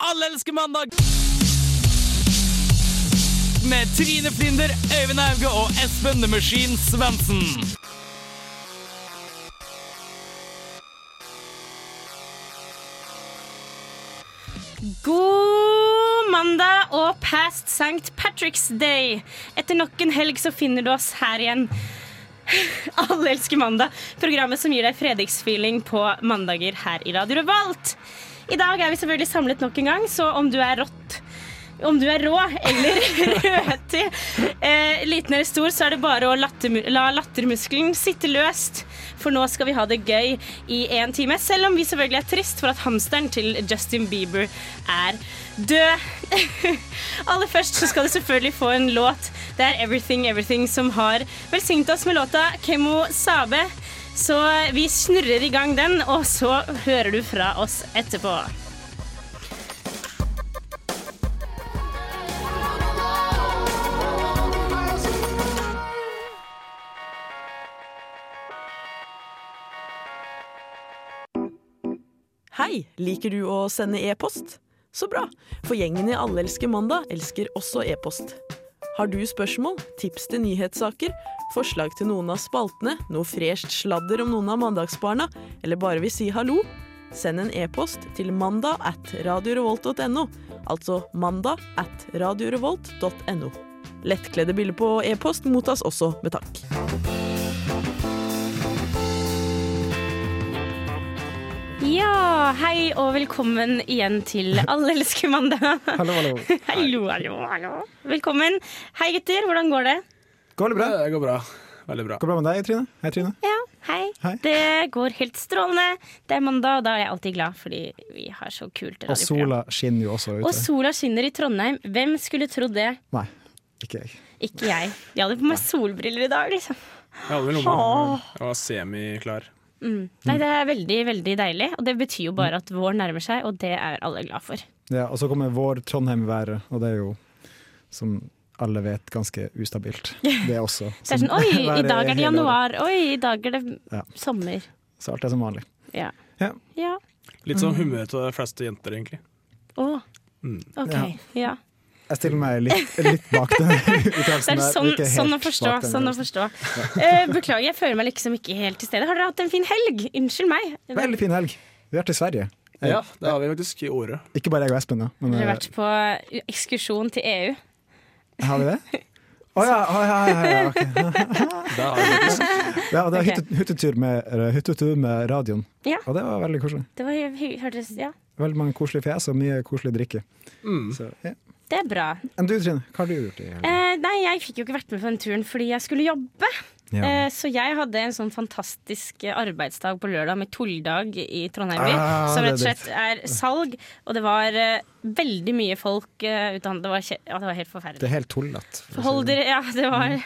Alle elsker mandag! Med Trine Flinder, Øyvind Auge og Espen The Machine Svendsen. God mandag og past St. Patrick's Day. Etter nok en helg så finner du oss her igjen. Alle elsker mandag, programmet som gir deg fredagsfeeling på mandager her i Radio Revolt. I dag er vi selvfølgelig samlet nok en gang, så om du er rått om du er rå eller røti, eh, liten eller stor, så er det bare å latter, la lattermuskelen sitte løst. For nå skal vi ha det gøy i én time. Selv om vi selvfølgelig er trist for at hamsteren til Justin Bieber er død. Aller først så skal du selvfølgelig få en låt. Det er Everything Everything som har velsignet oss med låta Kemo Sabe. Så vi snurrer i gang den, og så hører du fra oss etterpå. Hei, liker du å sende e-post? Så bra, for gjengen i Alle elsker mandag elsker også e-post. Har du spørsmål, tips til nyhetssaker, forslag til noen av spaltene, noe fresht sladder om noen av mandagsbarna, eller bare vil si hallo? Send en e-post til mandag at radiorevolt.no, altså mandag at radiorevolt.no. Lettkledde bilder på e-post mottas også med takk. Ja, hei og velkommen igjen til Alle elsker mandag. Hallo, hallo. Hallo, hallo, hallo. Velkommen. Hei, gutter. Hvordan går det? Går det bra? Det går bra. Veldig bra. Går det bra med deg, Trine? Hei, Trine. Ja, hei. Hei. Det går helt strålende. Det er mandag, og da er jeg alltid glad, fordi vi har så kult Og sola skinner jo også ute. Og sola skinner i Trondheim. Hvem skulle trodd det? Nei, ikke jeg. Ikke jeg. Jeg hadde på meg solbriller i dag, liksom. Jeg hadde vel lomma. Jeg var semiklar. Mm. Nei, det er veldig, veldig deilig, og det betyr jo bare at vår nærmer seg, og det er alle glad for. Ja, og så kommer vår Trondheim-været, og det er jo, som alle vet, ganske ustabilt. Det er også. Det er sånn oi, i dag er det januar. Oi, i dag er det Ja. sommer. Så alt er som vanlig. Ja. Ja. Ja. Litt sånn humør til de fleste jenter, egentlig. Å. Mm. OK. Ja. Jeg stiller meg litt, litt bak den Det uttalelsen er der. sånn, sånn å forstå. Sånn å forstå. Uh, beklager, jeg føler meg liksom ikke helt til stede. Har dere hatt en fin helg? Unnskyld meg. Veldig fin helg. Vi har vært i Sverige. Eh, Ja, det har vi faktisk i året. Ikke bare jeg og Espen, da. Men, Dere har eh, vært på ekskursjon til EU. har vi det? Å ja, oh, ja, ja, ja, ok. Det har ja, det var hyttetur med, eh, hyttetur med radioen, Ja. og det var veldig koselig. Det var, hy- hørtes, ja, Veldig mange koselige fjes og mye koselig drikke. Mm. Så, ja. Det er bra. Enn du, Trine, hva har du gjort i helgen? Eh, nei, jeg fikk jo ikke vært med på den turen fordi jeg skulle jobbe. Ja. Eh, så jeg hadde en sånn fantastisk eh, arbeidsdag på lørdag med tulldag i Trondheim by. Ah, som rett og slett er salg, og det var eh, veldig mye folk uh, ute. Det var, ja, det var helt forferdelig. Det er helt tullete. Hold dere Ja, det var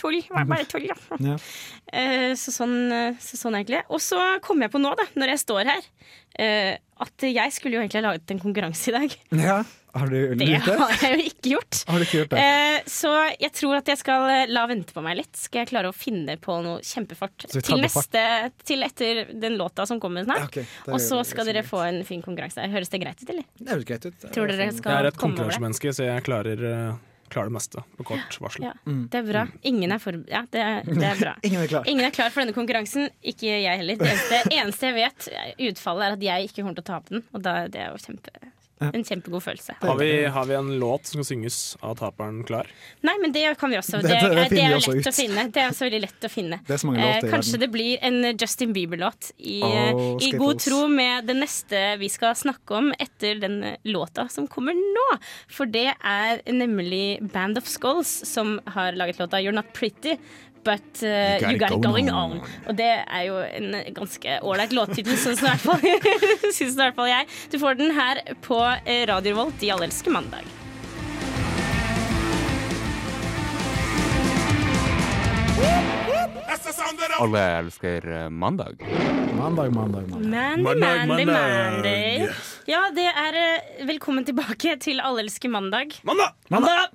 tull. Det var bare tull, ja. Ja. Eh, så, sånn, eh, så sånn egentlig. Og så kom jeg på nå, da, når jeg står her, eh, at jeg skulle jo egentlig ha laget en konkurranse i dag. ja. Har du Det gjort det? har jeg jo ikke gjort. Har du ikke gjort det? Eh, så jeg tror at jeg skal la vente på meg litt. Skal jeg klare å finne på noe kjempefart til, det neste, til etter den låta som kommer snart. Ja, okay. Og så skal dere få en fin konkurranse. Høres det greit ut, eller? Det høres greit ut. Det Tror dere skal Jeg er et det? konkurransemenneske, så jeg klarer, klarer det meste på kort varsel. Ja, Mm. det er bra. Ingen er for... Ja, det er, det er bra. Ingen er klar. Ingen er klar for denne konkurransen. Ikke jeg heller. Det eneste, eneste jeg vet, utfallet er at jeg ikke kommer til å tape den. Og da, det er jo kjempe, en kjempegod følelse. Har vi, har vi en låt som skal synges av taperen klar? Nei, men det kan vi også. Det- Det, det- det er, jo også lett ut. å finne. Det er også veldig lett å finne. Det er så mange Eh, låter i kanskje det blir en Justin Bieber-låt i, oh, i god tro med det neste vi skal snakke om etter den eh, låta som kommer nå. For det er nemlig Band of Skulls som har laget låta You're Not Pretty. But uh, you, got it going on. Og det er jo en ganske ålreit låttittel, syns i hvert fall syns i hvert fall jeg. Du får den her på eh, Radio Revolt i Alle elsker mandag. Alle elsker eh, mandag. Mandag, mandag, mandag. Mandy, Mandag, Mandy, mandag. Ja, det er eh, Velkommen tilbake til Alle elsker mandag. Mandag! Mandag!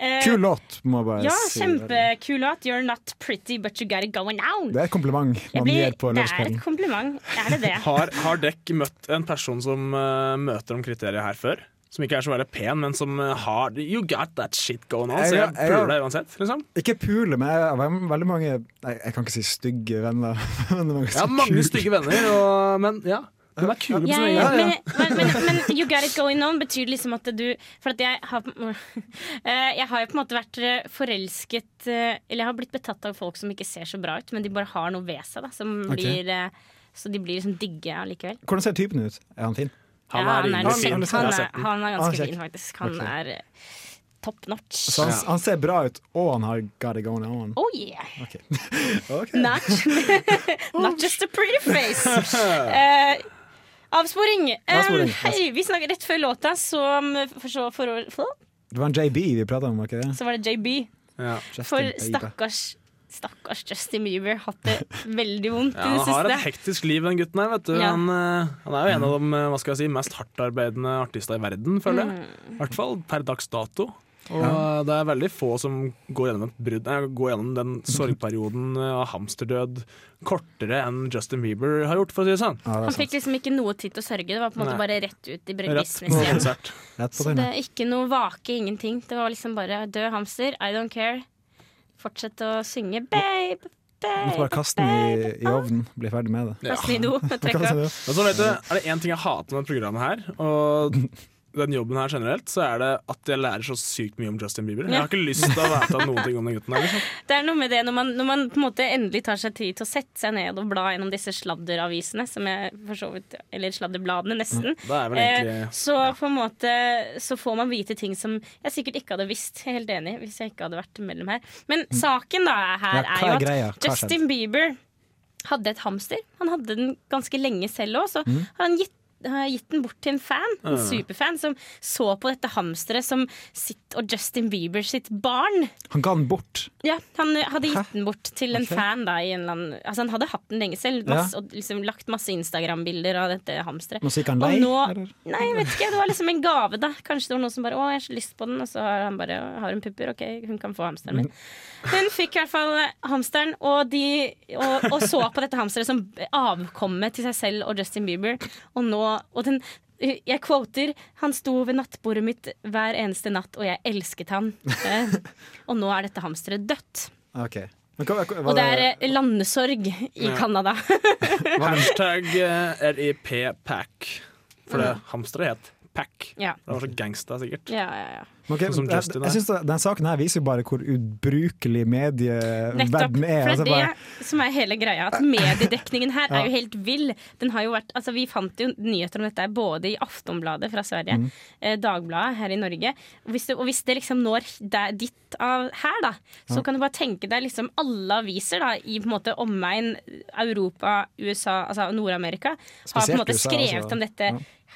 Eh, Kul låt, må jeg bare Ja, si. kjempekul låt. You're not pretty, but you got it going down'. Det er et kompliment man blir- gir på det er et kompliment. Er det det? Har, har dere møtt en person som uh, møter om kriteriet her før? Som ikke er så veldig pen, men som eh, har You got that shit going on. Jeg- Så jeg jeg- jeg- puler deg uansett. Liksom. Ikke pule, men jeg har veldig mange Nei, jeg kan ikke si stygge venner. Men mange ja, mange stygge venner, og, men ja. Hun er kule på Ja, sin ja, men, men, men, men you got it going on betyr liksom at du For at jeg har eh, Jeg har jo på en måte vært eh, forelsket eh, Eller jeg har blitt betatt av folk som ikke ser så bra ut, men de bare har noe ved seg. da Som Ok. blir Så de blir liksom digge allikevel. Hvordan ser typen ut? Er han fin? Han Ja, er han er, fin. Han, Han er, han er Ah, ganske fin, faktisk. Han okay. er top notch. Så han, han ser bra ut, og han har got it going on. Oh yeah! Okay. okay. Not, not just a pretty face. Eh, avsporing. Avsporing. Um, hei, vi snakket rett før låta, så um, for så, for, for, Det var en JB vi prata om, var ikke det? så var det JB. Ja. For stakkars Stakkars Justin Bieber hatt det veldig vondt Ja, i det han har et hektisk liv, den gutten her. Vet du. Ja. Han, eh, han er jo en av de eh, hva skal jeg si, mest hardtarbeidende artister i verden, føler jeg. Mm. I hvert fall per dags dato. Og ja. det er veldig få som går gjennom, et brudd, nei, går gjennom den sorgperioden eh, av hamsterdød kortere enn Justin Bieber har gjort, for å si det sånn. Ja, det Han fikk liksom ikke noe tid til å sørge. Det var på en måte Nei. bare rett ut i business igjen. Så det er ikke noe vake, ingenting. Det var liksom bare død hamster, I don't care. Fortsett å synge babe, Måtte bare kaste den i, i ovnen, bli ferdig med det. Kaste den i do. Trekk av. Men så vet du, er det én ting jeg hater med programmet her, og den jobben her generelt, så er det at jeg lærer så sykt mye om Justin Bieber. Jeg har ikke lyst til å vite noen ting om den gutten her. Liksom. Det er noe med det når man, når man på en måte endelig tar seg tid til å sette seg ned og bla gjennom disse sladderavisene, som jeg for så vidt Eller sladderbladene, nesten. Det er vel Eh, så så på en måte Så får man vite ting som jeg sikkert ikke hadde visst. Jeg er Helt enig, hvis jeg ikke hadde vært mellom her. Men saken da her Ja, er jo at greia? Justin Bieber hadde et hamster. Han hadde den ganske lenge selv òg, så Mm. har han gitt har gitt den bort til en fan, en Ja. superfan, som så på dette hamsteret som sitt og Justin Bieber sitt barn. Han ga den bort. Ja, Han hadde gitt Hæ? den bort til en okay. fan. da i en annen, altså Han hadde hatt den lenge selv masse, og liksom lagt masse Instagram-bilder av dette hamsteret. Nå gikk han lei? nå- Nei, jeg vet ikke, det var liksom en gave, da. Kanskje det var noen som bare 'Å, jeg har så lyst på den', og så har han bare 'Har hun pupper? OK, hun kan få hamsteren min'. Hun fikk i hvert fall hamsteren, og, de, og, og så på dette hamsteret som avkommet til seg selv og Justin Bieber. Og nå og den, Jeg quoter 'Han sto ved nattbordet mitt hver eneste natt, og jeg elsket han'. Eh, og nå er dette hamsteret dødt. Ok. Men hva, hva, Og det er eh, landesorg i Ja. Canada. Hashtag eh, RIP-pack. For det hamsteret het Pack. ja. Det var så gangsta, sikkert. Ja, ja, ja. Ok, Sånn som jeg, Justin jeg er. synes Den saken her viser jo bare hvor ubrukelig Nettopp. medieverden er. For Altså det er det som er hele greia. At mediedekningen her er jo helt vill. Den har jo vært, altså Vi fant jo nyheter om dette både i Aftonbladet fra Sverige, Mm. eh, Dagbladet her i Norge. Og hvis det, og hvis det liksom når der, ditt av her, da, så kan du bare tenke deg liksom alle aviser da, i på en måte omegn Europa, USA, altså Nord-Amerika, har på en måte USA, skrevet altså. om dette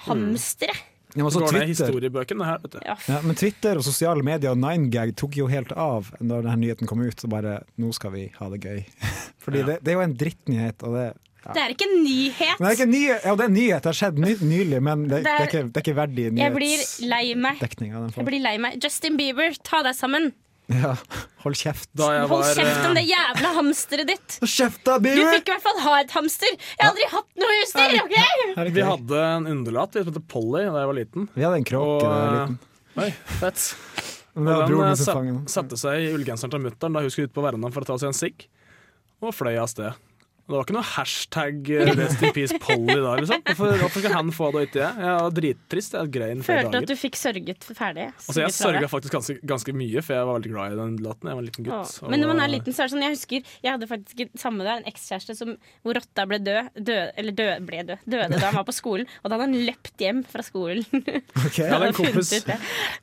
hamsteret. Ja, men så Går ned historiebøkene her, vet du. Ja, ja, men Twitter og sosiale medier og 9gag tok jo helt av da denne nyheten kom ut. Og bare Nå skal vi ha det gøy. Fordi Ja. det, det er jo en drittnyhet. Og det, Det er ikke en nyhet. det er ikke ny, ja, det er en nyhet, det har skjedd ny, nylig, men det, Det det, er- er ikke, det er ikke verdig den Jeg blir lei meg. Justin Bieber, ta deg sammen. Ja, hold kjeft. Da jeg Hold kjeft om eh, det jævla hamsteret ditt. Hold kjeft, da, Du fikk i hvert fall ha et hamster. Jeg har aldri hatt noe husdyr. Okay? Vi hadde en underlatt som het Polly da jeg var liten. Vi hadde en kråke da jeg var liten. Oi, fett. Var eh, den. satte seg i ullgenseren til mutter'n da hun skulle ut på verandaen for å ta seg en sigg, og fløy av sted. Det var ikke noe hashtag eh, Rest in peace Polly da, liksom. Hvorfor, hvorfor skal han få det og ikke jeg? Jeg var drittrist. Jeg grein flere Følte at du fikk sørget ferdig. Altså, jeg sørga faktisk ganske, ganske mye, for jeg var veldig glad i den låten. Jeg var en liten gutt. Åh, Men når man er liten, så er det sånn Jeg husker Jeg hadde faktisk samme der, en ekskjæreste som hvor rotta ble død, død Eller død, ble død. Døde da han var på skolen. Og da hadde han løpt hjem fra skolen. Okay. Jeg hadde en kompis,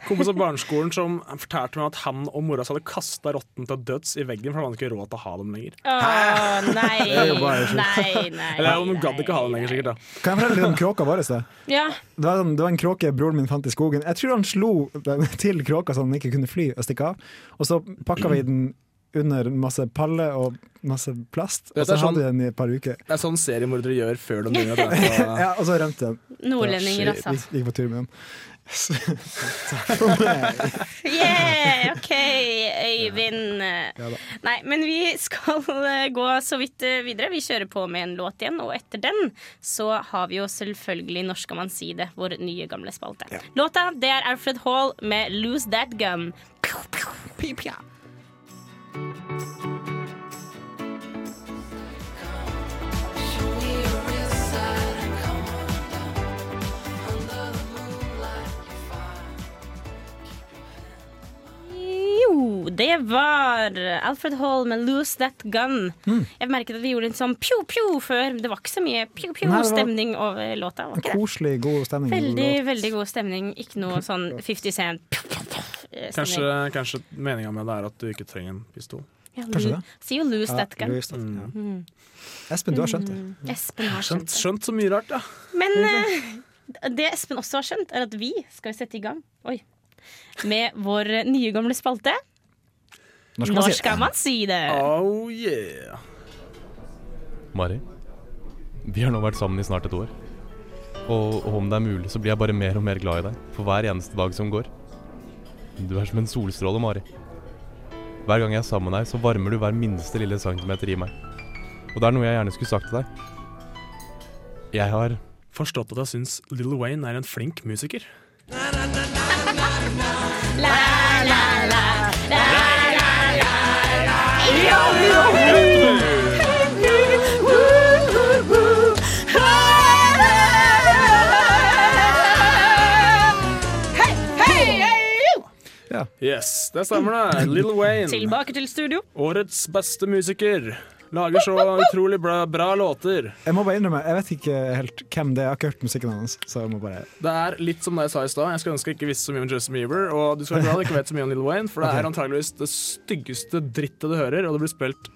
kompis av barneskolen som fortalte meg at han og mora hans hadde kasta rotten til døds i veggen, for han hadde ikke råd til å ha dem lenger. Åh, nei, Det jo bare sjukt. nei, nei. Eller hun gadd ikke ha den lenger, sikkert. da Kan jeg fortelle litt om kråka vår? Ja, Det var, en- det var en kråke broren min fant i skogen. Jeg tror han slo til kråka så den ikke kunne fly og stikke av. Og så pakka vi den under masse palle og masse plast, og så sånn- hadde vi den i et par uker. Det er sånn seriemordere gjør før de begynner å dra Ja, og så rømte den. nordlendinger, altså. Gikk på tur med den. For meg. Yeah, OK, Øyvind. Ja. Nei, men vi skal eh, gå så vidt eh, videre. Vi kjører på med en låt igjen, og etter den så har vi jo selvfølgelig Når skal man si det, vår nye gamle spalte. Låta det er Alfred Hall med 'Lose That Gun'. Jo, det var Alfred Hall med 'Lose That Gun'. Jeg merket at vi gjorde en sånn pjo-pjo før. Det var ikke så mye pjo-pjo-stemning over låta. Var En koselig, god stemning. Veldig, låt. veldig god stemning. Ikke noe sånn 50 Cent eh, Kanskje, kanskje meninga med det er at du ikke trenger en pistol. Ja, Kanskje det. Sier jo 'Lose Ja, That Gun'. Louis, ja. Espen, du har skjønt det. Espen har Skjønt, skjønt så mye rart, ja. Men uh, det Espen også har skjønt, er at vi skal sette i gang Oi. med vår nye gamle spalte. Når skal Når man si skal man si det? Oh yeah. Mari, vi har nå vært sammen i snart et år. Og, og om det er mulig, så blir jeg bare mer og mer glad i deg for hver eneste dag som går. Du er som en solstråle, Mari. Hver gang jeg er sammen med deg, så varmer du hver minste lille centimeter i meg. Og det er noe jeg gjerne skulle sagt til deg. Jeg har Forstått at jeg syns Little Wayne er en flink musiker. Ja. Yes, det stemmer det. Lil Wayne. Tilbake til studio. Årets beste musiker. Lager så utrolig bra, bra låter. Jeg må bare innrømme, jeg vet ikke helt hvem det er. Jeg har ikke hørt musikken hans. Så jeg må bare Det er litt som det jeg sa i stad. Jeg skulle ønske jeg ikke visste så mye om Justin Bieber. Og du skal være glad du ikke vet så mye om Lil Wayne, for det okay. er antageligvis det styggeste drittet du hører, og det blir spilt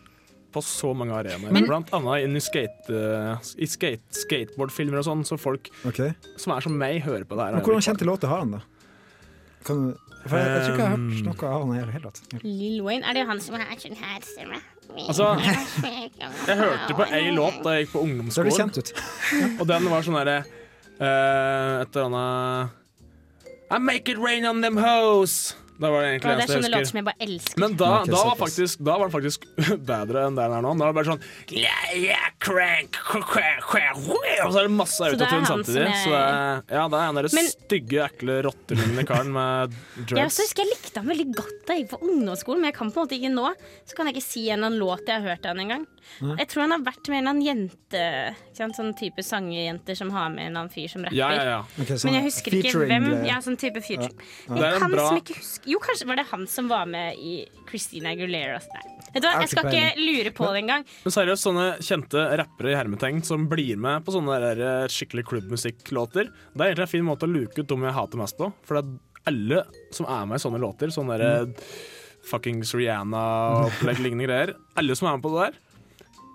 på så mange arenaer. Blant annet inn i, skate, eh, i skate, skateboardfilmer og sånn, så folk okay. som er som meg, hører på det her. Men hvordan kjente låter har han, da? Kan, for jeg, jeg tror ikke jeg har hørt Um, noe av han i det hele tatt. Lil Wayne, er det han som har sånn her stemme? Altså, jeg hørte på ei låt da jeg gikk på ungdomsskolen, og den var sånn derre uh, Et eller annet I make it rain on them hoes. Det var det egentlig eneste jeg sånne låter husker. som jeg bare elsker. Men da, da, var faktisk, da var det faktisk bedre enn den her nå. Da var det bare sånn yeah, yeah, crank, crank, crank, crank, Og så er det masse autotune han samtidig. er- Så det, ja, det er en der Men- stygge, ekle, rottelignende karen med dreads. Jeg husker jeg likte han veldig godt da jeg gikk på ungdomsskolen, men jeg kan på en måte ikke nå. Så kan jeg ikke si en låt jeg har hørt av han en gang. Jeg tror han har vært med en eller annen jente, sant? sånn type sangerjenter som har med en eller annen fyr som rapper. Ja, ja, ja. Okay, sånn Men jeg husker ikke hvem. Ja, sånn type future. Ja. Ja. Jeg Han bra- som ikke husker Jo, kanskje var det han som var med i Christina Aguilera. Nei. Vet du hva, Jeg skal ikke lure på det engang. Men seriøst, sånne kjente rappere i hermetegn som blir med på sånne der, eh, skikkelig klubbmusikklåter, det er egentlig en fin måte å luke ut dem jeg hater mest på. For det er alle som er med i sånne låter, sånne der, Mm. fuckings Rihanna og opplegg lignende greier, alle som er med på det der,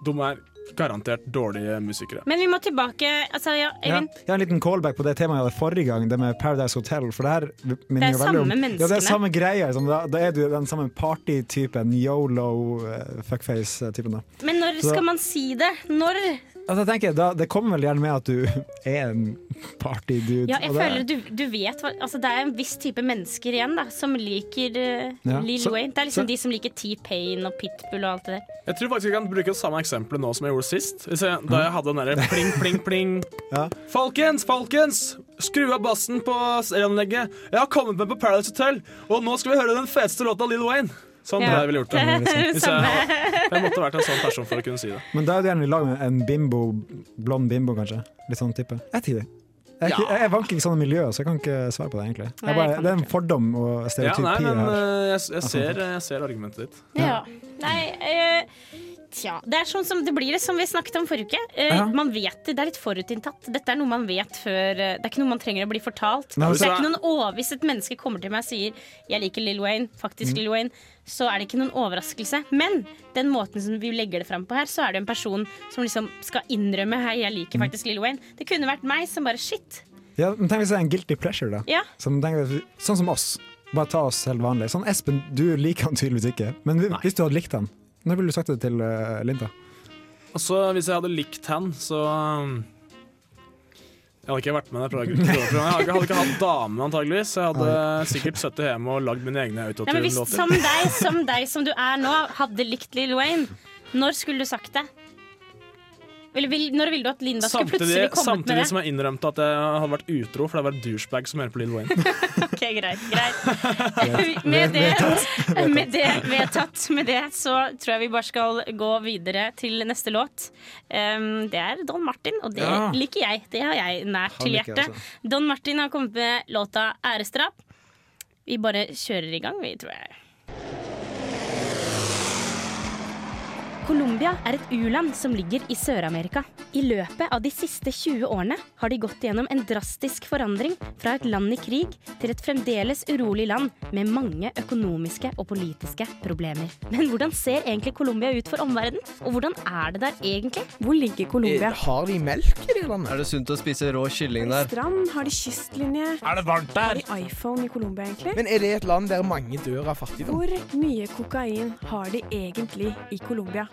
de er garantert dårlige musikere. Men vi må tilbake altså, ja, Ja, jeg har en liten callback på det temaet jeg hadde forrige gang, det med Paradise Hotel. For det her minner Det er jo veldig om samme Ja, det er samme greia. Liksom. Da, da er du den samme partytypen, yolo, uh, fuckface-typen. Men når Så- skal man si det? Når? Altså, jeg tenker, da, Det kommer vel gjerne med at du er en partydude. Ja, jeg og det- føler du, du vet hva Altså, det er en viss type mennesker igjen da som liker uh, Ja, Lil så- Wayne. Det er liksom så- de som liker T-Pain og Pitbull og alt det der. Jeg tror faktisk jeg kan bruke det samme eksempelet nå som jeg gjorde sist. Hvis jeg, da jeg hadde den derre pling, pling, pling. Ja. Folkens, folkens! Skru av bassen på stereoanlegget. Jeg har kommet med på Paradise Hotel, og nå skal vi høre den feteste låta av Lil Wayne. Sånn Ja. jeg ville gjort det. Det er Hvis jeg, jeg måtte vært en sånn person for å kunne si det. Men da er du gjerne i lag med en bimbo, blond bimbo, kanskje. Litt sånn type. Jeg tider. Jeg, jeg vanker ikke sånne miljøer, så jeg kan ikke svare på det. egentlig jeg bare, Det er en fordom og Ja, nei, men eh, jeg, jeg, ser, jeg ser argumentet ditt. Ja. Nei, eh, tja. Det er sånn som det blir det som vi snakket om forrige uke. Eh, Ja. Man vet det, det er litt forutinntatt. Dette er noe man vet før eh, Det er ikke noe man trenger å bli fortalt. Nei, det er ikke noen over, Hvis et menneske kommer til meg og sier 'jeg liker Lil Wayne', faktisk Mm. Lil Wayne, så er det ikke noen overraskelse. Men den måten som vi legger det fram på her, så er det en person som liksom skal innrømme 'hei, jeg liker Mm. faktisk Lil Wayne'. Det kunne vært meg som bare 'shit'. Ja, men tenk hvis det er en guilty pleasure, da. Ja. Som tenker, sånn som oss. Bare ta oss helt vanlig. Sånn Espen, du liker han tydeligvis ikke. Men vi- hvis du hadde likt han, når ville du sagt det til uh, Linda? Altså, hvis jeg hadde likt han, så um, Jeg hadde ikke vært med programmet. Jeg hadde ikke- hatt dame, antageligvis. Jeg hadde sikkert sittet hjemme og lagd mine egne autotune-låter. som deg, som deg som du er nå, hadde likt Lil Wayne, når skulle du sagt det? Vil, når ville du at Linda skulle plutselig Samtidig, med med samtidig som jeg innrømte at jeg hadde vært utro, for jeg var douchebag som hører på Lill Wayne. Ok, greit, greit. med, det, med det vedtatt, med det så tror jeg vi bare skal gå videre til neste låt. Um, det er Don Martin, og det Ja. liker jeg. Det har jeg nært til hjertet. Altså. Don Martin har kommet med låta 'Æresdrap'. Vi bare kjører i gang, vi, tror jeg. Colombia er et u-land som ligger i Sør-Amerika. I løpet av de siste 20 årene har de gått gjennom en drastisk forandring fra et land i krig til et fremdeles urolig land med mange økonomiske og politiske problemer. Men hvordan ser egentlig Colombia ut for omverdenen? Og hvordan er det der egentlig? Hvor ligger Colombia? Har de melk i det landet? Er det sunt å spise rå kylling der? Strand? Har de kystlinje? Er det varmt der? Har de iPhone i Colombia, egentlig? Men er det et land der mange dør av fattigdom? Hvor mye kokain har de egentlig i Colombia?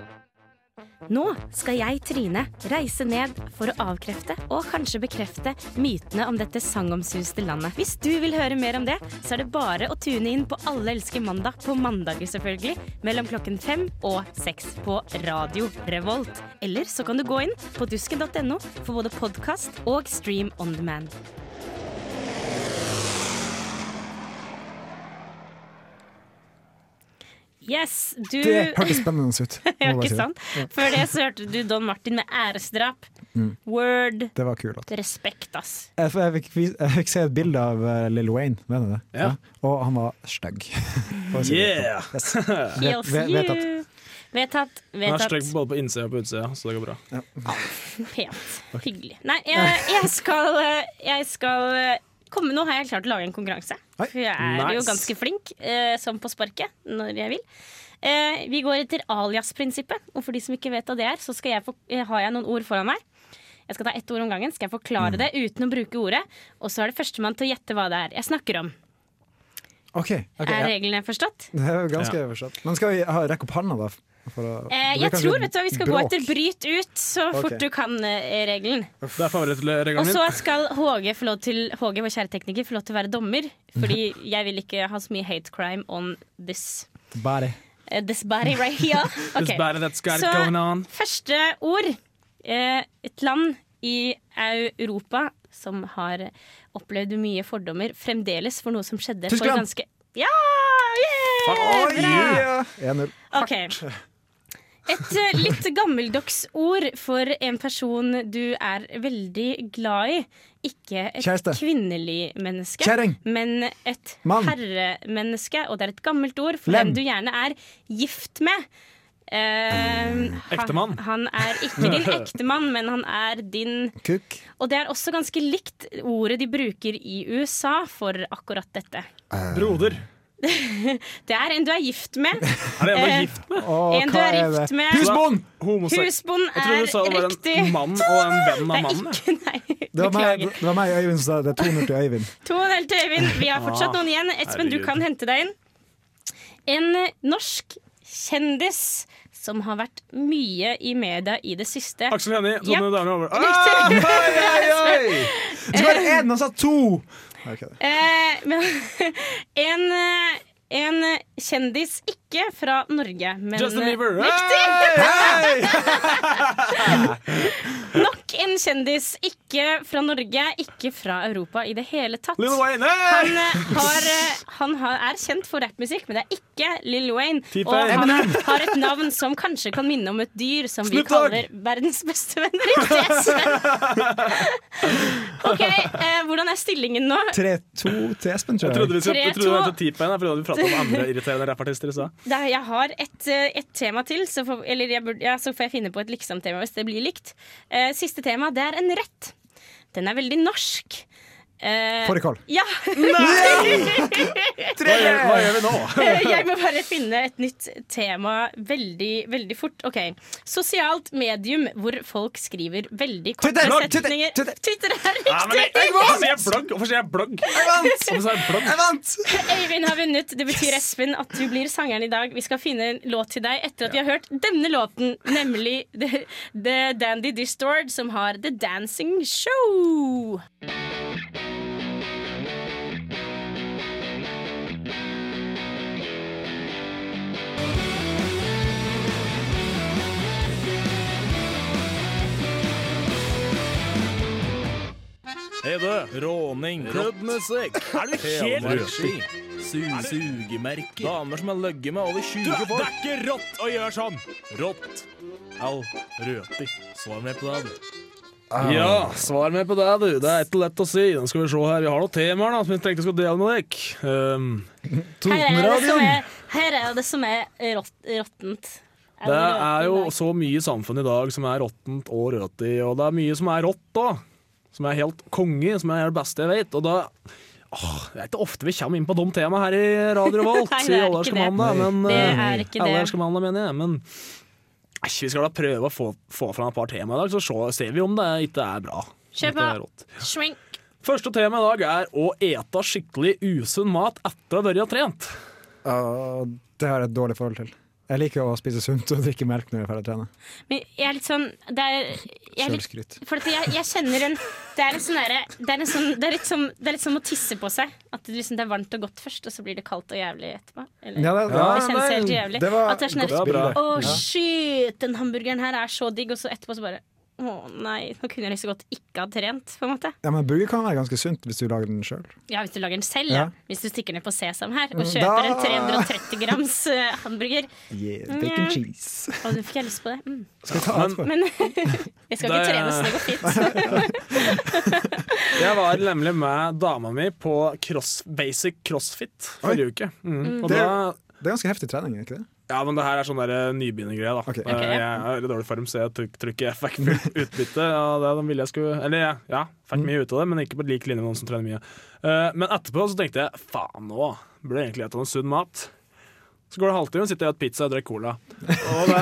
Nå skal jeg, Trine, reise ned for å avkrefte og kanskje bekrefte mytene om dette sagnomsuste landet. Hvis du vil høre mer om det, så er det bare å tune inn på Alle elsker mandag på mandager, selvfølgelig, mellom klokken fem og seks på Radio Revolt. Eller så kan du gå inn på dusken.no for både podkast og stream on demand. Yes, du Det hørtes spennende ut. Ja, ikke sant? Ja. Før det så hørte du Don Martin med æresdrap. Mm. Word. Det var kult. Respekt, ass. Jeg, jeg, fikk, jeg fikk se et bilde av uh, Lil Wayne, mener du det? Ja. Og han var stygg. Yeah! Yes. Heals Vet- you. vedtatt. Vedtatt. Han er stygg både på innsida og på utsida, så det går bra. Pent. Hyggelig. Nei, jeg, jeg skal, eh, jeg skal eh, komme Nå har jeg klart å lage en konkurranse. Oi. For jeg er jo ganske flink, eh, som på sparket, når jeg vil. Eh, vi går etter alias-prinsippet. Og for de som ikke vet hva det er, så skal jeg få, eh, har jeg noen ord foran meg. Jeg skal ta ett ord om gangen, skal jeg forklare det uten å bruke ordet. Og så er det førstemann til å gjette hva det er jeg snakker om. Okay, okay, er ja. reglene forstått? Det er jo ganske forstått. Men skal vi ha, rekke opp hånda, da? For å, Eh, jeg tror vet du, vi skal gå etter bryt ut så okay. fort du kan eh, regelen. Det er favorittregelen Og så skal HG, få lov til, HG, vår kjære tekniker, få lov til å være dommer. Fordi jeg vil ikke ha så mye hate crime on this, Body. Uh, this body right here. Okay. Så- going on. Første ord. Eh, et land i Europa som har opplevd mye fordommer fremdeles for noe som skjedde for Tyskland! ganske Ja! Yeah! Bra! 1-0. Ok. Et eh, litt gammeldags ord for en person du er veldig glad i. Ikke et Kjæreste. kvinnelig menneske, Kjæring. men et Mann. herremenneske. Og det er et gammelt ord for Lem. den du gjerne er gift med. Uh, Ektemann. Han, han er ikke din ektemann, men han er din Kukk. Og det er også ganske likt ordet de bruker i USA for akkurat dette. Broder. Det er en du er gift med. Er det en du Eh, er gift med? Oh, En du er er gift med. Husbond! Husbond Jeg trodde er du sa det var riktig. en mann og en venn av Det mannen. ikke, nei, Det var, meg, det var meg og Øyvind som sa det. Det er 2-0 til Øyvind. 2-0 til Øyvind. Vi har fortsatt noen igjen. Espen, du kan hente deg inn. En eh, norsk kjendis som har vært mye i media i det siste. Aksel Hennie, Yep. sånne damer over. Ah! hei, hei, hei. Det var én, han sa to! Ok, da. Eh, men, en, eh, en kjendis ikke fra Norge, men Justin Bieber. Riktig! Hey! Nok en kjendis ikke fra Norge, ikke fra Europa i det hele tatt. Lil Wayne. Han, eh, har, eh, han har, er kjent for rappmusikk, men det er ikke Lil Wayne. T-Pain. Og han har et navn som kanskje kan minne om et dyr som vi kaller verdens beste venner. OK, eh, hvordan er stillingen nå? 3-2 til Espen, Jeg tror trodde jeg. vi skulle- jeg trodde det var 3-2. til T-Pain, fordi vi pratet om andre irriterende rappartister i stad. Jeg har et, eh, et tema til, så får, eller jeg burde, ja, så får jeg finne på et liksom-tema hvis det blir likt. Eh, siste tema, det er en rett. Den er veldig norsk. Eh, Fårikål. Ja! Hva gjør, hva gjør vi nå? Jeg må bare finne et nytt tema veldig, veldig fort. Ok, Sosialt medium hvor folk skriver veldig korte Twitter! Twitter! setninger. Twitter! Twitter er Ja, men jeg, riktig! hvorfor sier jeg blogg? Hvorfor sier jeg blogg? Jeg vant! jeg blogg? Jeg vant! Øyvind har vunnet. Det betyr Espen at du blir sangeren i dag. Vi skal finne en låt til deg etter at vi har hørt denne låten, nemlig The, The Dandy Distord, som har The Dancing Show. Hei du, råning, rødmusikk Er du helt helmarski, su sugemerker, damer som har løgget med over 20 folk. Det er ikke rått å gjøre sånn! Rått. Au, røti. Svar meg på det, du. Ja, svar meg på det, du. Det er ikke lett å si. Den skal vi se her. Vi har noen temaer da, som jeg tenkte jeg skulle dele med dere. Um, Her er det som er, her er, det som er råttent. det er jo så mye i samfunnet i dag som er råttent og røti, og det er mye som er rått òg. Som er helt konge, som er det beste jeg vet. Og da Åh, det er ikke ofte vi kommer inn på de temaene her i Radio Revolt. Nei, i det er Allerske ikke det. men Det eh, er ikke det. Mener jeg. Men vi skal da prøve å få, få fram et par tema i dag, så se- ser vi om det ikke er bra. Kjør på. Shrink. Første tema i dag er å ete skikkelig usunn mat etter å ha vært trent. Uh, det har jeg et dårlig forhold til. Jeg liker å spise sunt og drikke melk når jeg er ferdig å trene. Men jeg er litt sånn Det er, jeg er litt, for jeg, jeg kjenner en Det er en sånn derre det, er en sånn, det, er litt som- det er litt som å tisse på seg. At det, liksom, det er varmt og godt først, og så blir det kaldt og jævlig etterpå. Eller, Ja, det- det, kjennes nei, helt jævlig. det var at det er sånn. Å, oh, shit, den hamburgeren her er så digg, og så etterpå så bare Å nei, nå kunne jeg så godt ikke ha trent, på en måte. Ja, men Burger kan være ganske sunt hvis du lager den sjøl. Ja, hvis du lager den selv, Ja. ja. Hvis du stikker ned på Sesam her og Mm, kjøper da- en 330 grams eh, hamburger. Yeah, bacon Nja. cheese. Å, nå fikk jeg lyst på det. Mm. Skal vi ta etterpå? Men jeg skal ikke trene, så det går fint. Jeg var nemlig med dama mi på cross, basic crossfit forrige uke. Mm. Og Det, da, er, det er ganske heftig trening, er ikke det? Ja, men det her er sånn der nybegynnergreie. da. Okay. Eh, Jeg er i dårlig form, så jeg trykker jeg fikk utbytte av det de ville jeg skulle Eller ja, ja fikk mye ut av det, men ikke på lik linje med noen som trener mye. Uh, Men etterpå så tenkte jeg faen nå burde jeg egentlig spise noe sunn mat. Så går det halvtime, sitter jeg og spiser pizza og drikker cola. Og det,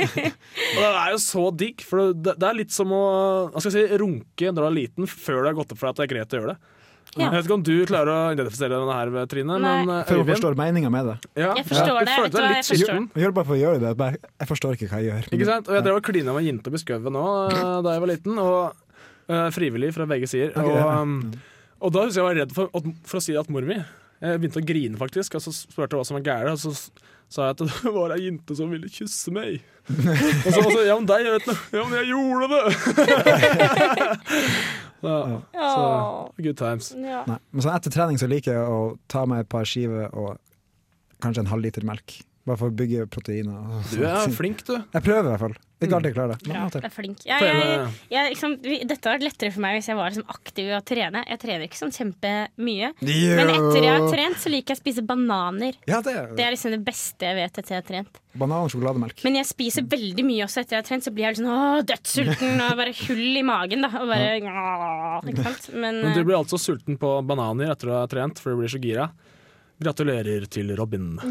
og det er jo så digg, for det, det er litt som å hva skal jeg si, runke når du er liten, før det har gått opp for deg at det er greit å gjøre det. Ja. Jeg vet ikke om du klarer å identifisere denne her, Trine, Nei. men For hun forstår forstå meninga med det. ja, Jeg forstår det, Jeg, vet du hva, jeg forstår. gjør det bare for å gjøre det. Jeg forstår ikke hva jeg gjør. Ikke sant? Og jeg drev og klina med jente oppe i skauen nå eh, da jeg var liten. Og uh, Frivillig fra begge sider. Okay. og, ja. um, og da husker jeg var redd for, at- for å si at mor mi Jeg begynte å grine, faktisk. Og så spurte jeg hva som var gærent, og så sa jeg at det var ei jente som ville kysse meg. og så, sa så Ja, men deg, jeg vet noe. Ja, men jeg gjorde det! ja, så good times. Ja. Nei. Men sånn etter trening så liker jeg å ta meg et par skiver og kanskje en halvliter melk. Bare for å bygge proteiner. Du er flink, du. Jeg prøver i hvert fall. Ikke alltid jeg klarer det. og du er flink. Jeg, jeg, jeg, liksom, dette har vært lettere for meg hvis jeg var liksom, aktiv i å trene. Jeg trener ikke sånn kjempemye. Jo. Men etter jeg har trent, så liker jeg å spise bananer. Ja, det Det er er liksom det beste jeg vet etter jeg har trent. Banan og sjokolademelk. Men jeg spiser veldig mye også etter jeg har trent, så blir jeg sånn åh, dødssulten og bare hull i magen. Da, og bare, åh, ikke sant? Men, Men du eh, blir altså sulten på bananer etter å ha trent, for du blir så gira. Gratulerer til Robin.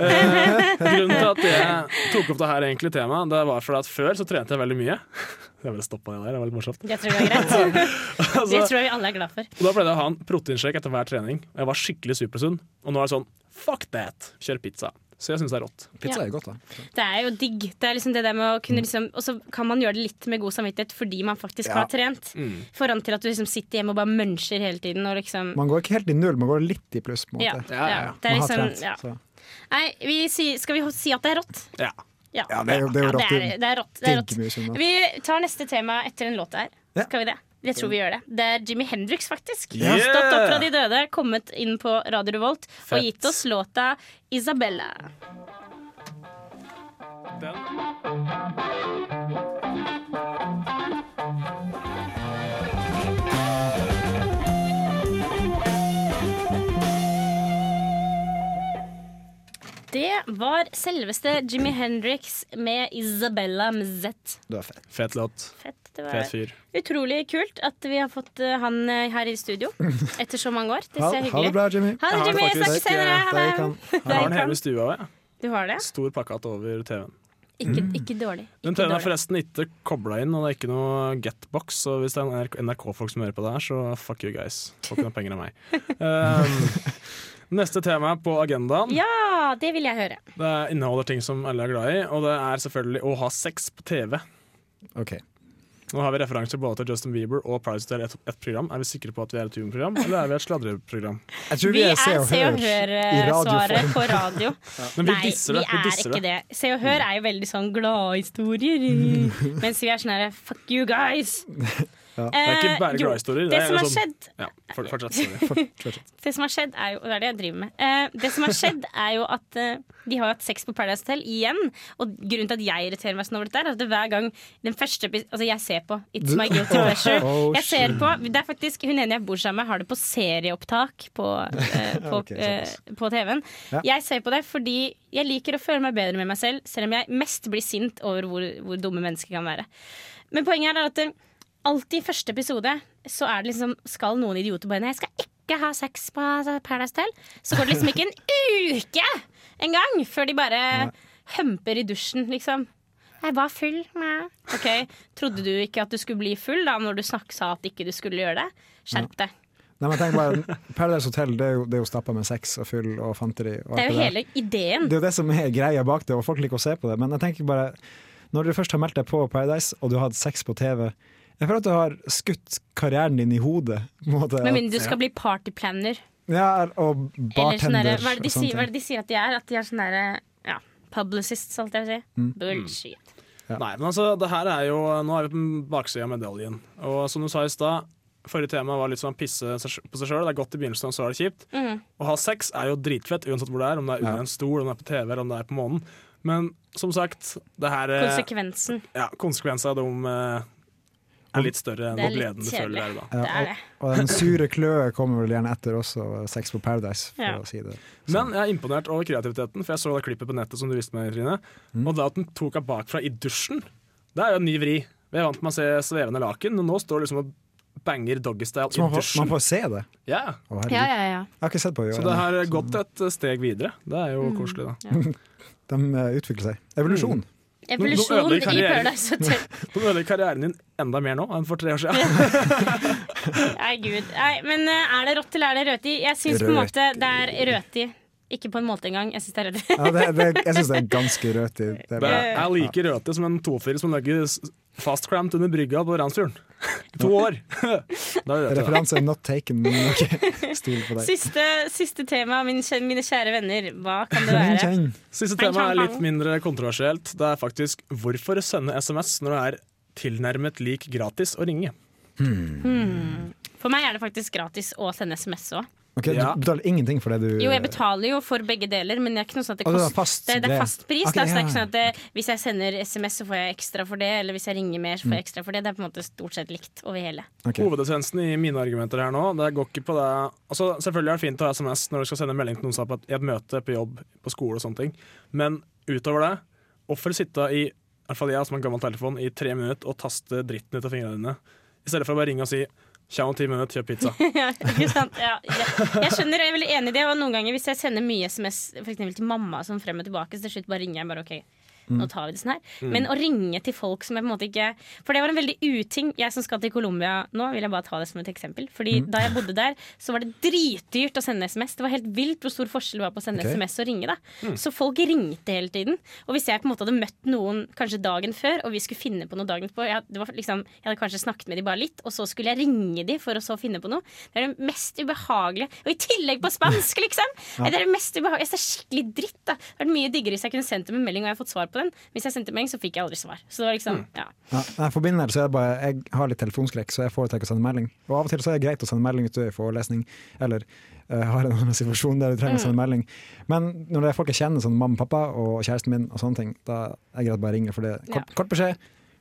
Eh, grunnen til at jeg tok opp det her egentlig temaet, Det var fordi at før så trente jeg veldig mye. Jeg bare stoppa det der, det var litt morsomt. jeg tror det er greit. Altså, Det tror jeg vi alle er glad for. og da pleide jeg å ha en proteinshake etter hver trening. Og jeg var skikkelig supersunn. Og nå er det sånn fuck that, kjør pizza. Så jeg syns det er rått. Pizza Ja. er godt, da. Det er jo digg. Det er liksom det der med å kunne liksom Og så kan man gjøre det litt med god samvittighet fordi man faktisk Ja. har trent. Mm. Foran til at du liksom sitter hjemme og bare muncher hele tiden og liksom Man går ikke helt i null, man går litt i pluss. på en ja, måte. ja, Det er Man har liksom trent, ja. så. Nei, vi si, skal vi si at det er rått? Ja. Ja, Ja, det er jo, er Ja, rått. det er, rått. Mat. Vi tar neste tema etter en låt her. Ja. Skal vi det? Jeg tror vi gjør det. Det er Jimmy Hendrix, faktisk. Yeah! Stått opp fra de døde, kommet inn på Radio Revolt og gitt oss låta Isabella. Det var selveste Jimmy Hendrix med Isabella Mzett. Du er fett. Fet låt. Fett. Det var Fet fyr. utrolig kult at vi har fått eh, han eh, her i studio etter så mange år. Det ser ha hyggelig det bra, Jimmy. Ha det, Jimmy. Snakkes senere. Ha det. Jeg har den hjemme i stua. Ja. Du har det? Stor plakat over TV-en. Ikke, ikke dårlig. Den Ikke TV-en er forresten ikke kobla inn, og det er ikke noe getbox. Så hvis det er NRK-folk som hører på det her, så fuck you guys. Får ikke noe penger av meg. Um, neste tema på agendaen Ja, det vil jeg høre. Det inneholder ting som alle er glad i, og det er selvfølgelig å ha sex på TV. Ok. Nå har vi referanser både til Justin Bieber og Price Hotel, et, et program. Er vi sikre på at vi er et humorprogram, eller er vi et sladreprogram? Vi er Se og Hør-svaret på radio. Men vi Nei, disser det. vi Vi er disser ikke det. det. Se og Hør er jo veldig sånn gladhistorier. Mens vi er sånn herre fuck you guys. Ja. Det er ikke bare glad-historier. Det, Det som har sånn- skjedd Ja, for, fortsatt. Det som har skjedd er jo Det er det jeg driver med. Eh, det som har skjedd, er jo at eh, de har hatt sex på Paradise Hotel igjen. Og grunnen til at jeg irriterer meg sånn over dette, er at det hver gang den første Altså, jeg ser på It's My Guilty Pleasure. Oh, Jeg ser på Det er faktisk Hun ene jeg bor sammen med, har det på serieopptak på, eh, på, Ok, eh, på TV-en. Ja. Jeg ser på det fordi jeg liker å føle meg bedre med meg selv, selv om jeg mest blir sint over hvor, hvor dumme mennesker kan være. Men poenget er at det, alltid i første episode så er det liksom skal noen idioter bare Nei, jeg skal ikke ha sex på Paradise Hotel. Så går det liksom ikke en uke engang før de bare humper i dusjen, liksom. Jeg var full. Mæ. Ok, Trodde du ikke at du skulle bli full da når du snakket sa at ikke du skulle gjøre det? Skjerp deg. Nei, men tenk bare, Paradise Hotel det er jo, det er jo stappa med sex og fyll og fanteri. Og Det er jo der. hele ideen. Det er jo det som er greia bak det, og folk liker å se på det. Men jeg tenker bare, når du først har meldt deg på Paradise, og du har hatt sex på TV Jeg føler at du har skutt karrieren din i hodet. Med mindre du skal bli partyplanner. Ja, og sånn bartender hva, er det de sier- hva er det de sier at de er? At de er sånn derre ja, publicists, alt jeg vil si. Mm. Bullshit. Nei, men altså, det her er jo Nå er vi på baksida av medaljen. Og som du sa i stad, forrige tema var litt sånn pisse på seg sjøl. Det er godt i begynnelsen, og så er det kjipt. Mm. Å ha sex er jo dritfett, uansett hvor det er. Om det er under Ja. en stol, om det er på TV, eller om det er på månen. Men som sagt, det her eh, Konsekvensen. ja, Konsekvensen av dem eh, er litt større enn gleden du føler der da. Ja, og, og den sure kløe kommer vel gjerne etter også Sex på Paradise, for Ja. å si det. Men jeg er imponert over kreativiteten, for jeg så det klippet på nettet som du viste meg, Trine. Mm. Og det at den tok henne bakfra i dusjen, det er jo en ny vri. Vi er vant med å se svevende laken, men nå står det liksom og banger doggystyle Så man i får, dusjen. man får se det. Ja. Å. Ja, ja, ja. Jeg har ikke sett på det. Så det har gått et steg videre. Det er jo Mm. koselig, da. De eh, utvikler seg. Evolusjon. Evolusjon i. Paradise Hotel. Du ødelegger karrieren din enda mer nå enn for tre år siden. Nei, gud. Nei, men eh, er det rått eller er det røti? Jeg syns på en måte det er røti. Ikke på en måte engang. Jeg syns det er røti. Ja, det, det, jeg syns det er ganske rødt i det. er Det bare- er like røte som en tofirer som ligger fastcramped under brygga på Randsfjorden. To år. referanse er not taken, men ok, stil på deg. Siste, siste tema, min, kjæ- mine kjære venner. Hva kan det være? Siste tema er litt mindre kontroversielt. Det er faktisk hvorfor sende SMS når det er tilnærmet lik gratis å ringe. Hmm. For meg er det faktisk gratis å sende SMS òg. Ok, Ja. Du betaler ingenting for det du Jo, jeg betaler jo for begge deler, men det er ikke noe sånn at det kost... det er fast det, det er fast pris. Okay, da, så det er ikke sånn at det, Hvis jeg sender SMS, så får jeg ekstra for det, eller hvis jeg ringer mer, så får Mm. jeg ekstra for det. Det er på en måte stort sett likt over hele. Ok. Hovedessensen i mine argumenter her nå, det går ikke på det altså, Selvfølgelig er det fint å ha SMS når du skal sende melding til noen som er på et, i et møte, på jobb, på skole og sånne ting, men utover det, hvorfor sitte i i hvert fall jeg som har en gammel telefon i tre minutter og taste dritten ut av fingrene dine, i stedet for å bare ringe og si Om ti minutter, kjøp pizza. ja, ikke sant? Ja, jeg, jeg skjønner, jeg er veldig enig i det. Og noen ganger hvis jeg sender mye SMS for til mamma sånn frem og tilbake, så til slutt bare ringer jeg bare OK. Nå tar vi det sånn her. Mm. Men å ringe til folk som jeg på en måte ikke For det var en veldig uting. Jeg som skal til Colombia nå, vil jeg bare ta det som et eksempel. Fordi Mm. da jeg bodde der, så var det dritdyrt å sende SMS. Det var helt vilt hvor stor forskjell det var på å sende okay. SMS og ringe. da Mm. Så folk ringte hele tiden. Og hvis jeg på en måte hadde møtt noen kanskje dagen før, og vi skulle finne på noe dagen på jeg, det var liksom, jeg hadde kanskje snakket med dem bare litt, og så skulle jeg ringe dem for å så finne på noe. Det er det mest ubehagelige. Og i tillegg på spansk, liksom! Ja. Det er det mest ubehagelige. Jeg ser skikkelig dritt. da Det hadde vært mye diggere hvis jeg kunne sendt dem en melding og jeg har fått svar på den. Hvis jeg sendte melding, så fikk jeg aldri svar. Så det var liksom, ja. Ja, jeg forbinder så er det bare Jeg har litt telefonskrekk, så jeg foretrekker å sende melding. Og av og til så er det greit å sende melding utover i forelesning, eller uh, har en annen situasjon der du trenger å Mm. sende melding. Men når det er folk jeg kjenner, sånn mamma, og pappa og kjæresten min, og sånne ting, da er det greit å bare ringe, for det er kort, kort beskjed.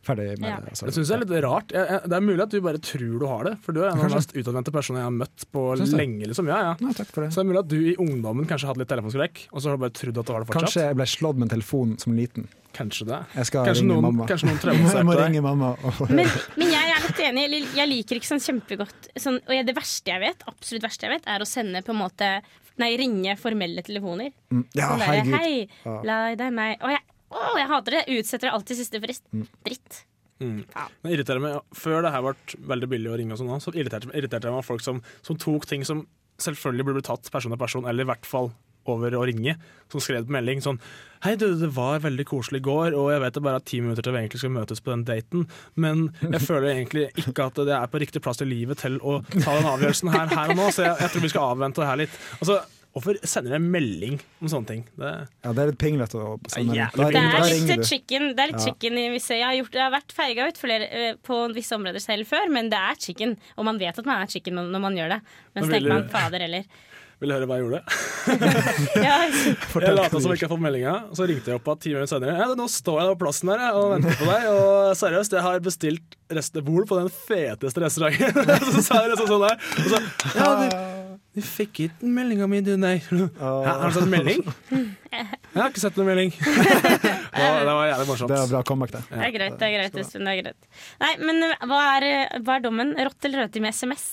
Ferdig med Ja. det. altså. Det syns jeg er litt rart. Jeg, jeg, det er mulig at du bare tror du har det, for du er en av de mest utadvendte personene jeg har møtt på lenge. liksom. Ja, ja. Ja, takk for det. Så det er mulig at du i ungdommen kanskje hatt litt telefonskrekk, og så har du bare trodd at du har det fortsatt. Kanskje jeg ble slått med en telefon som liten. Kanskje det. Jeg skal Kanskje ringe noen- mamma. kanskje noen jeg må ringe mamma. Men, men jeg er litt enig. Jeg- liker ikke sånn kjempegodt sånn, Og det verste jeg vet, absolutt verste jeg vet, er å sende på en måte Nei, ringe formelle telefoner. Mm, ja, sånn herregud. Hei, la deg meg Og jeg, å, jeg hater det. Utsetter det alltid siste frist. Mm. Dritt. Mm. Men irriterer meg, Før det her ble veldig billig å ringe, og sånn, så irriterte, irriterte jeg meg folk som, som tok ting som selvfølgelig burde blitt tatt person til person, eller i hvert fall over å ringe, som skrev på melding sånn Hei, du, det var veldig koselig i går, og jeg vet det bare er ti minutter til vi egentlig skal møtes på den daten, men jeg føler egentlig ikke at det er på riktig plass i livet til å ta den avgjørelsen her, her og nå, så jeg, jeg tror vi skal avvente det her litt. Altså, Hvorfor sender dere melding om sånne ting? Det, ja, det er litt pinglete å sende Ja. Det er litt chicken. Det er litt chicken i visse Jeg har, gjort, jeg har vært feiga ut flere, eh, på visse områder selv før, men det er chicken. Og man vet at man er chicken når man gjør det. Men så tenker man fader heller. vil du høre hva jeg gjorde? Ja, Jeg lata som jeg ikke hadde fått meldinga, så ringte jeg opp at ti minutter senere. Ja, nå står jeg på plassen her og venter på deg, og seriøst, jeg har bestilt restebol på den feteste restauranten. så sa jeg liksom sånn der. Og så, ja, du, du fikk ikke meldinga mi, du, nei. Hæ, har du sett melding? Jeg har ikke sett noen melding. det, var, jævlig morsomt. Det er bra comeback, det. Det er greit, det er greit, Espen. Det er greit. Nei, men hva er, hva er dommen? Rått eller rødt i med SMS?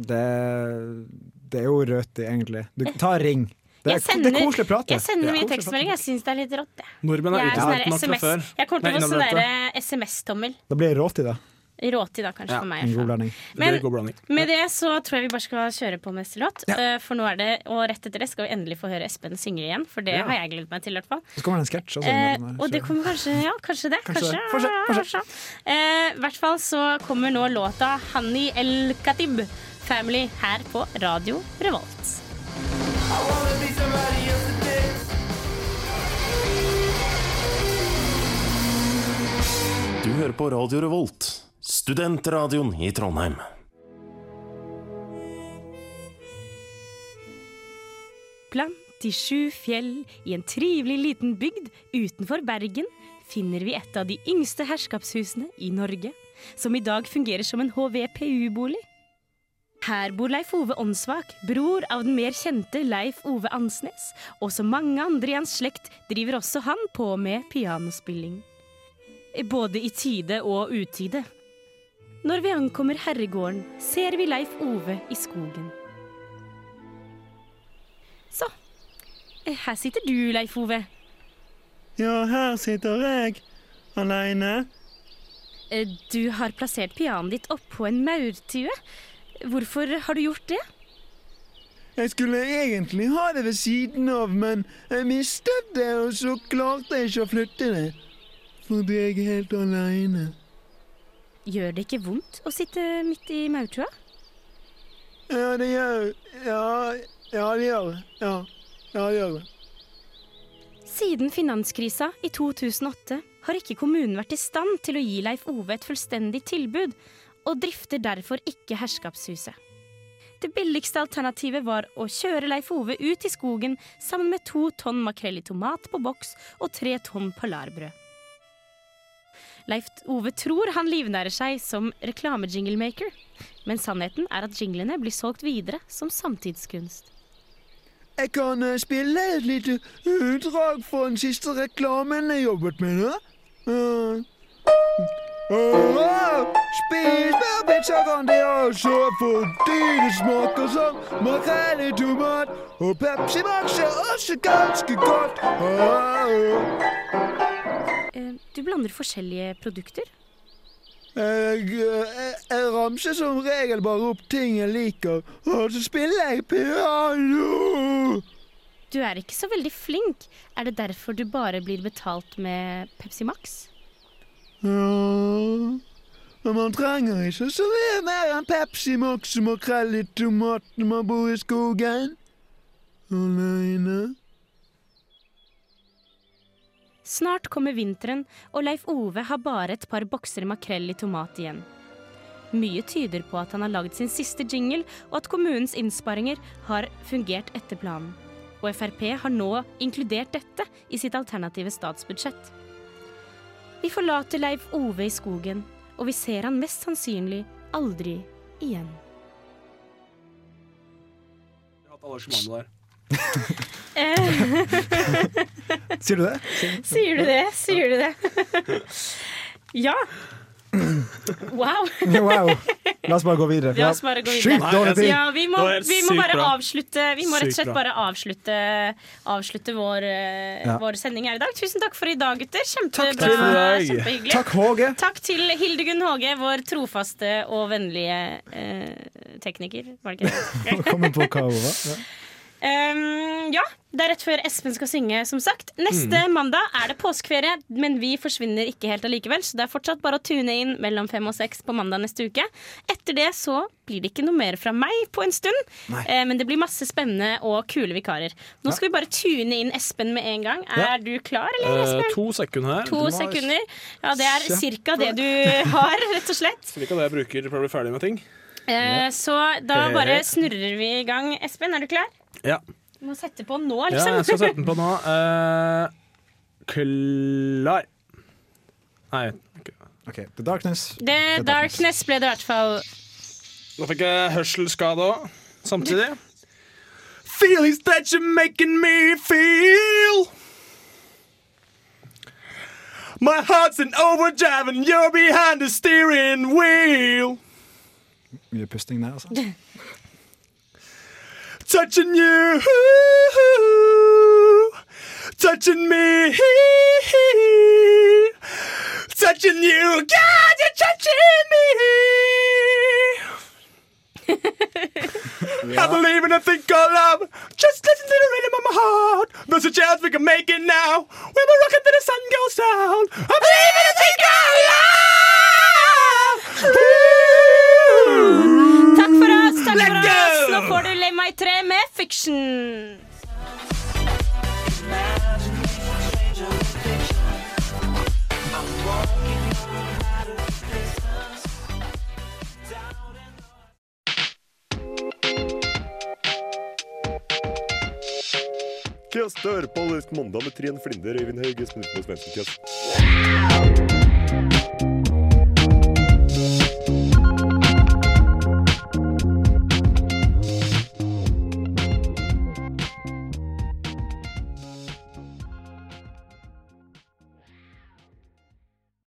Det, det er jo rødt i, egentlig. Du, ta ring. Det er, sender, det er koselig å prate. Jeg sender mye koselig tekstmeldinger. Jeg syns det er litt rått. Jeg, Nordmenn er er sånn nok fra før. jeg kommer til å få sånn SMS-tommel. Da blir jeg rått i da. Råti, da, kanskje, for meg. En god blanding. Det Men- blir god blanding. Med det så tror jeg vi bare skal kjøre på med neste låt. Eh, For nå er det, Og rett etter det skal vi endelig få høre Espen synge igjen, for det Ja. har jeg gledet meg til. i hvert fall Så kommer det en sketsj. Eh, og det kommer kanskje Ja, kanskje det. Kanskje Kanskje, det. Se, kanskje. Eh, I hvert fall så kommer nå låta 'Hani El Khatib Family' her på Radio Revolt. Du hører på Radio Revolt, studentradioen i Trondheim. Blant de sju fjell i en trivelig liten bygd utenfor Bergen finner vi et av de yngste herskapshusene i Norge, som i dag fungerer som en HVPU-bolig. Her bor Leif Ove Åndsvak, bror av den mer kjente Leif Ove Ansnes, og som mange andre i hans slekt driver også han på med pianospilling. Både i tide og utide. Når vi ankommer herregården, ser vi Leif Ove i skogen. Så, eh, her sitter du, Leif Ove. Ja, her sitter jeg. Aleine. Eh, Du har plassert pianoet ditt oppå en maurtue. Hvorfor har du gjort det? Jeg skulle egentlig ha det ved siden av, men jeg mistet det, og så klarte jeg ikke å flytte det. Fordi jeg er helt aleine. Gjør det ikke vondt å sitte midt i maurtua? Ja, det gjør Ja, ja det gjør det. Ja, ja det gjør det. Siden finanskrisa i 2008 har ikke kommunen vært i stand til å gi Leif Ove et fullstendig tilbud, og drifter derfor ikke Herskapshuset. Det billigste alternativet var å kjøre Leif Ove ut i skogen sammen med to tonn makrell i tomat på boks og tre tonn polarbrød. Leif Ove tror han livnærer seg som reklamejinglemaker, men sannheten er at jinglene blir solgt videre som samtidskunst. Jeg kan eh, spille et lite utdrag fra den siste reklamen jeg jobbet med. da. Uh, Åh, Spis mer pizza Grandiosa fordi det smaker som makrell i tomat. Og Pepsi Max er også ganske godt. Åh. Eh, Du blander forskjellige produkter. Jeg, jeg, jeg ramser som regel bare opp ting jeg liker, og så spiller jeg piano. Du er ikke så veldig flink. Er det derfor du bare blir betalt med Pepsi Max? Ja, men man trenger ikke så mye mer enn Pepsi Max og makrell i tomat når man bor i skogen. Aleine. Snart kommer vinteren, og Leif Ove har bare et par bokser makrell i tomat igjen. Mye tyder på at han har lagd sin siste jingle, og at kommunens innsparinger har fungert etter planen. Og Frp har nå inkludert dette i sitt alternative statsbudsjett. Vi forlater Leif Ove i skogen, og vi ser han mest sannsynlig aldri igjen. Jeg har hatt der. Eh, Sier du det? Sier du det? Sier du det? Ja. Wow. Wow. La oss bare gå videre. La oss bare gå videre. Sjukt dårlig tid. Ja, vi må, vi må bare avslutte Vi må rett og slett bare avslutte, avslutte vår, eh, Ja. vår sending her i dag. Tusen takk for i dag, gutter. Kjempebra. Takk. Kjempehyggelig. Takk, Håge. Takk til Hildegunn Håge, vår trofaste og vennlige eh, tekniker. Var det ikke det? Kommer på hva hun var. Ja. Um, ja, det er rett før Espen skal synge, som sagt. Neste Mm. mandag er det påskeferie, men vi forsvinner ikke helt allikevel. Så det er fortsatt bare å tune inn mellom fem og seks på mandag neste uke. Etter det så blir det ikke noe mer fra meg på en stund. Eh, men det blir masse spennende og kule vikarer. Nå skal vi bare tune inn Espen med en gang. Er Ja. du klar, eller, Eh, Espen? to sekunder her. To sekunder. Ja, det er cirka det du har, rett og slett. Slik at jeg bruker for å bli ferdig med ting. Eh, så da bare snurrer vi i gang. Espen, er du klar? Ja. Du må sette på nå, liksom. ja, jeg skal sette den på nå. Uh, klar. Nei, OK. The Darkness. The Darkness ble det i hvert fall. da fikk jeg hørselsskade òg, samtidig. Feelings that you're making me feel. My heart's in overdrive and you're behind the steering wheel. Mye pusting der, altså. Touching you, touching me, touching you, God, you're touching me. I believe in a thing called love. Just listen to the rhythm of my heart. There's a chance we can make it now. When we're rocking till the sun goes down. I believe in a thing called love. Fiction. Kast på mandag med Trine Flinder, Øyvind Hauge. Kast.